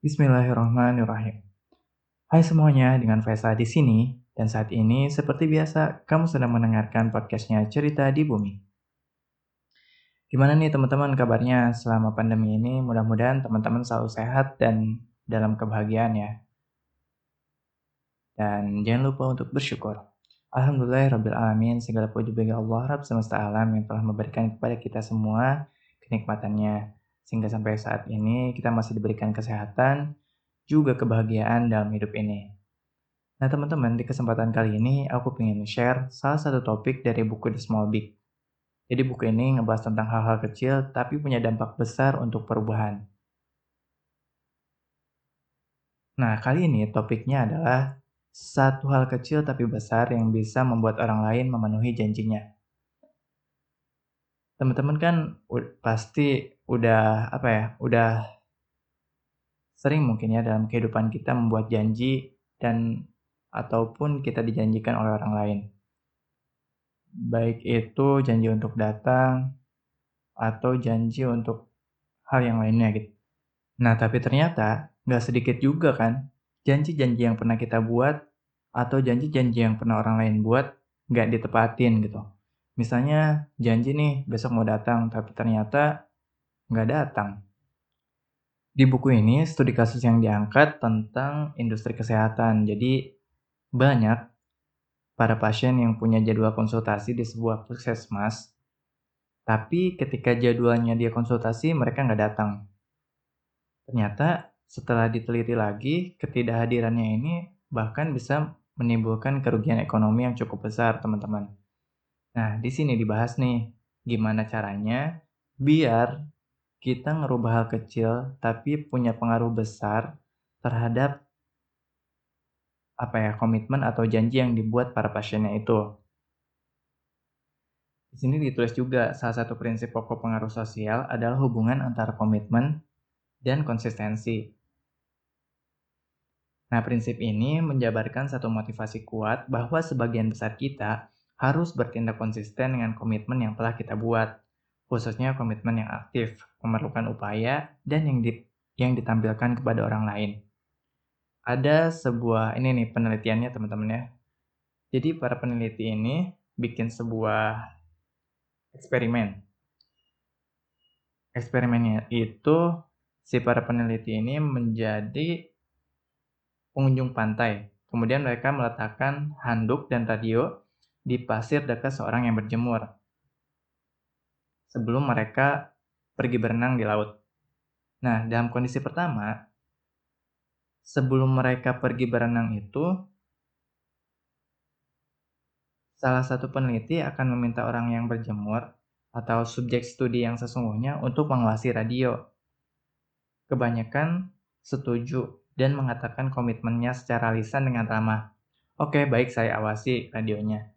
Bismillahirrahmanirrahim. Hai semuanya, dengan Faisal di sini. Dan saat ini, seperti biasa, kamu sedang mendengarkan podcastnya Cerita di Bumi. Gimana nih teman-teman kabarnya selama pandemi ini? Mudah-mudahan teman-teman selalu sehat dan dalam kebahagiaan ya. Dan jangan lupa untuk bersyukur. Alhamdulillahirrahmanirrahim, segala puji bagi Allah Rabb semesta alam yang telah memberikan kepada kita semua kenikmatannya sehingga sampai saat ini kita masih diberikan kesehatan, juga kebahagiaan dalam hidup ini. Nah teman-teman, di kesempatan kali ini aku ingin share salah satu topik dari buku The Small Big. Jadi buku ini ngebahas tentang hal-hal kecil tapi punya dampak besar untuk perubahan. Nah, kali ini topiknya adalah satu hal kecil tapi besar yang bisa membuat orang lain memenuhi janjinya. Teman-teman kan pasti udah apa ya, udah sering mungkin ya dalam kehidupan kita membuat janji dan ataupun kita dijanjikan oleh orang lain. Baik itu janji untuk datang atau janji untuk hal yang lainnya gitu. Nah, tapi ternyata nggak sedikit juga kan janji-janji yang pernah kita buat atau janji-janji yang pernah orang lain buat nggak ditepatin gitu. Misalnya janji nih besok mau datang, tapi ternyata nggak datang. Di buku ini, studi kasus yang diangkat tentang industri kesehatan. Jadi, banyak para pasien yang punya jadwal konsultasi di sebuah puskesmas, tapi ketika jadwalnya dia konsultasi, mereka nggak datang. Ternyata, setelah diteliti lagi, ketidakhadirannya ini bahkan bisa menimbulkan kerugian ekonomi yang cukup besar, teman-teman. Nah, di sini dibahas nih, gimana caranya biar kita ngerubah hal kecil tapi punya pengaruh besar terhadap apa ya komitmen atau janji yang dibuat para pasiennya itu. Di sini ditulis juga salah satu prinsip pokok pengaruh sosial adalah hubungan antara komitmen dan konsistensi. Nah, prinsip ini menjabarkan satu motivasi kuat bahwa sebagian besar kita harus bertindak konsisten dengan komitmen yang telah kita buat khususnya komitmen yang aktif, memerlukan upaya, dan yang, di, yang ditampilkan kepada orang lain. Ada sebuah, ini nih penelitiannya teman-teman ya. Jadi para peneliti ini bikin sebuah eksperimen. Eksperimennya itu si para peneliti ini menjadi pengunjung pantai. Kemudian mereka meletakkan handuk dan radio di pasir dekat seorang yang berjemur sebelum mereka pergi berenang di laut. Nah, dalam kondisi pertama, sebelum mereka pergi berenang itu, salah satu peneliti akan meminta orang yang berjemur atau subjek studi yang sesungguhnya untuk mengawasi radio. Kebanyakan setuju dan mengatakan komitmennya secara lisan dengan ramah. Oke, baik saya awasi radionya.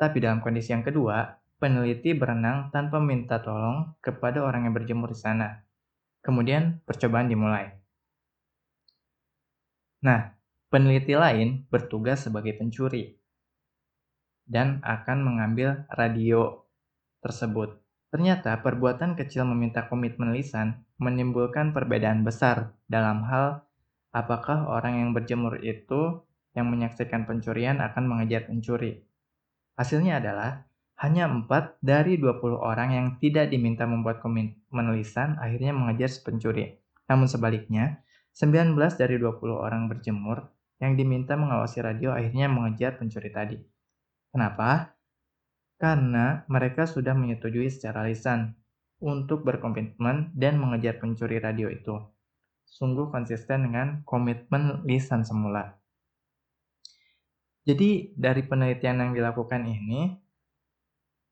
Tapi dalam kondisi yang kedua, peneliti berenang tanpa minta tolong kepada orang yang berjemur di sana. Kemudian percobaan dimulai. Nah, peneliti lain bertugas sebagai pencuri dan akan mengambil radio tersebut. Ternyata perbuatan kecil meminta komitmen lisan menimbulkan perbedaan besar dalam hal apakah orang yang berjemur itu yang menyaksikan pencurian akan mengejar pencuri. Hasilnya adalah hanya 4 dari 20 orang yang tidak diminta membuat komitmen lisan akhirnya mengejar pencuri. Namun sebaliknya, 19 dari 20 orang berjemur yang diminta mengawasi radio akhirnya mengejar pencuri tadi. Kenapa? Karena mereka sudah menyetujui secara lisan untuk berkomitmen dan mengejar pencuri radio itu. Sungguh konsisten dengan komitmen lisan semula. Jadi dari penelitian yang dilakukan ini,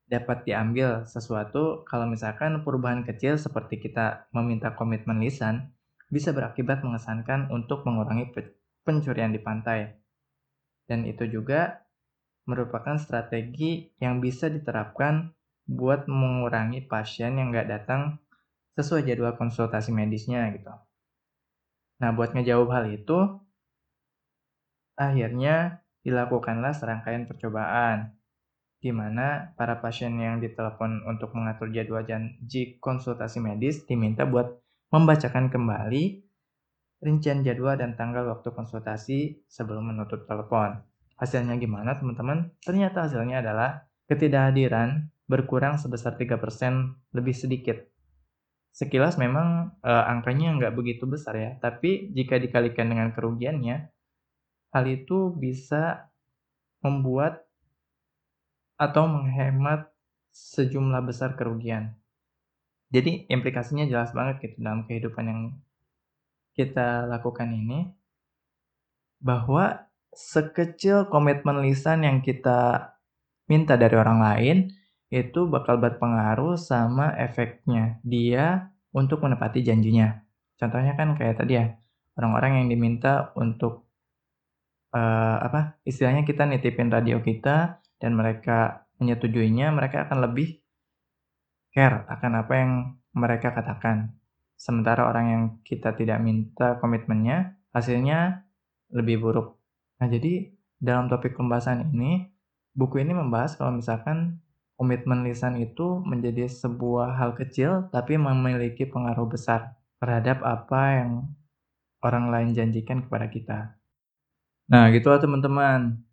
dapat diambil sesuatu kalau misalkan perubahan kecil seperti kita meminta komitmen lisan bisa berakibat mengesankan untuk mengurangi pencurian di pantai. Dan itu juga merupakan strategi yang bisa diterapkan buat mengurangi pasien yang nggak datang sesuai jadwal konsultasi medisnya gitu. Nah, buat ngejawab hal itu, akhirnya dilakukanlah serangkaian percobaan di mana para pasien yang ditelepon untuk mengatur jadwal janji konsultasi medis diminta buat membacakan kembali rincian jadwal dan tanggal waktu konsultasi sebelum menutup telepon. Hasilnya gimana teman-teman? Ternyata hasilnya adalah ketidakhadiran berkurang sebesar 3% lebih sedikit. Sekilas memang e, angkanya nggak begitu besar ya, tapi jika dikalikan dengan kerugiannya, hal itu bisa membuat atau menghemat sejumlah besar kerugian. Jadi implikasinya jelas banget gitu dalam kehidupan yang kita lakukan ini bahwa sekecil komitmen lisan yang kita minta dari orang lain itu bakal berpengaruh sama efeknya dia untuk menepati janjinya. Contohnya kan kayak tadi ya, orang-orang yang diminta untuk uh, apa? Istilahnya kita nitipin radio kita dan mereka menyetujuinya, mereka akan lebih care akan apa yang mereka katakan. Sementara orang yang kita tidak minta komitmennya, hasilnya lebih buruk. Nah, jadi dalam topik pembahasan ini, buku ini membahas kalau misalkan komitmen lisan itu menjadi sebuah hal kecil tapi memiliki pengaruh besar terhadap apa yang orang lain janjikan kepada kita. Nah, gitu lah teman-teman.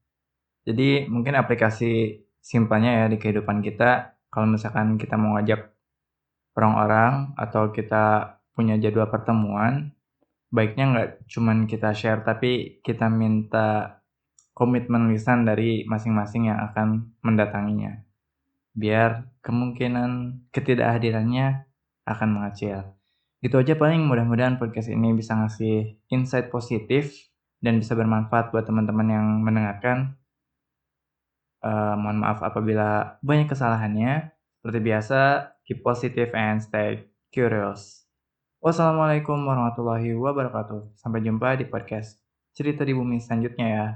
Jadi mungkin aplikasi simpelnya ya di kehidupan kita, kalau misalkan kita mau ngajak orang-orang atau kita punya jadwal pertemuan, baiknya nggak cuman kita share, tapi kita minta komitmen lisan dari masing-masing yang akan mendatanginya. Biar kemungkinan ketidakhadirannya akan mengecil. Itu aja paling mudah-mudahan podcast ini bisa ngasih insight positif dan bisa bermanfaat buat teman-teman yang mendengarkan. Uh, mohon maaf apabila banyak kesalahannya. Seperti biasa, keep positive and stay curious. Wassalamualaikum warahmatullahi wabarakatuh. Sampai jumpa di podcast Cerita di Bumi selanjutnya ya.